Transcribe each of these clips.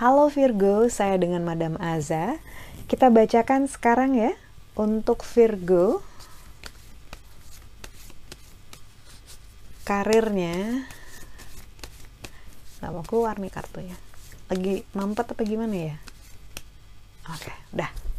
Halo Virgo, saya dengan Madam Aza. Kita bacakan sekarang ya untuk Virgo. Karirnya. Nggak mau keluar nih kartunya. Lagi mampet apa gimana ya? Oke, udah.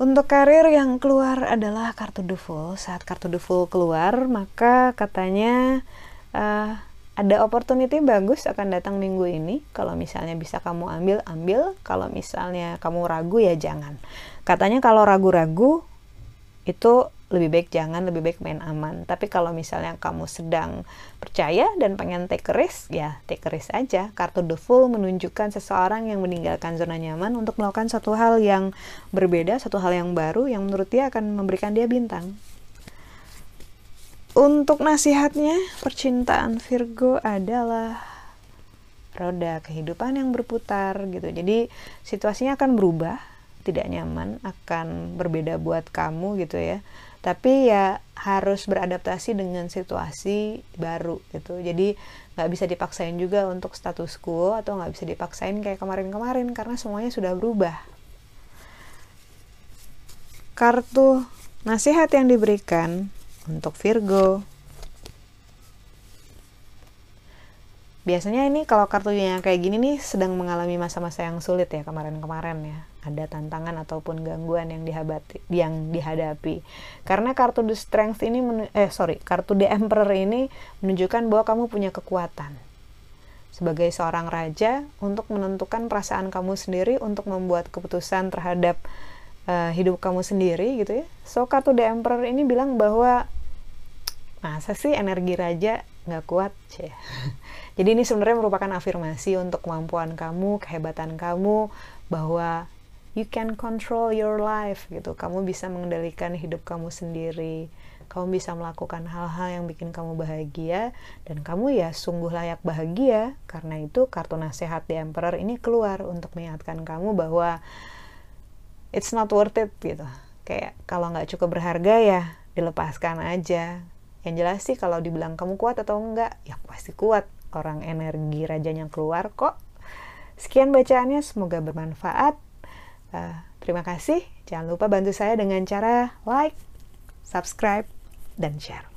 Untuk karir yang keluar adalah kartu The. Saat kartu The keluar, maka katanya uh, ada opportunity bagus akan datang minggu ini. Kalau misalnya bisa kamu ambil, ambil. Kalau misalnya kamu ragu ya jangan. Katanya kalau ragu-ragu itu lebih baik jangan, lebih baik main aman. Tapi kalau misalnya kamu sedang percaya dan pengen take risk, ya take risk aja. Kartu The Fool menunjukkan seseorang yang meninggalkan zona nyaman untuk melakukan satu hal yang berbeda, satu hal yang baru yang menurut dia akan memberikan dia bintang. Untuk nasihatnya, percintaan Virgo adalah roda kehidupan yang berputar gitu. Jadi situasinya akan berubah, tidak nyaman, akan berbeda buat kamu gitu ya. Tapi ya harus beradaptasi dengan situasi baru gitu. Jadi nggak bisa dipaksain juga untuk status quo atau nggak bisa dipaksain kayak kemarin-kemarin karena semuanya sudah berubah. Kartu nasihat yang diberikan untuk Virgo. Biasanya ini kalau kartunya kayak gini nih sedang mengalami masa-masa yang sulit ya kemarin-kemarin ya. Ada tantangan ataupun gangguan yang dihadapi, yang dihadapi. Karena kartu The Strength ini eh sorry, kartu The Emperor ini menunjukkan bahwa kamu punya kekuatan. Sebagai seorang raja untuk menentukan perasaan kamu sendiri untuk membuat keputusan terhadap uh, hidup kamu sendiri gitu ya. So kartu The Emperor ini bilang bahwa masa sih energi raja nggak kuat? Sih jadi ini sebenarnya merupakan afirmasi untuk kemampuan kamu kehebatan kamu bahwa you can control your life gitu. Kamu bisa mengendalikan hidup kamu sendiri. Kamu bisa melakukan hal-hal yang bikin kamu bahagia. Dan kamu ya sungguh layak bahagia. Karena itu kartu nasihat di Emperor ini keluar untuk mengingatkan kamu bahwa it's not worth it gitu. Kayak kalau nggak cukup berharga ya dilepaskan aja yang jelas sih kalau dibilang kamu kuat atau enggak ya pasti kuat. Orang energi rajanya keluar kok. Sekian bacaannya semoga bermanfaat. Uh, terima kasih. Jangan lupa bantu saya dengan cara like subscribe dan share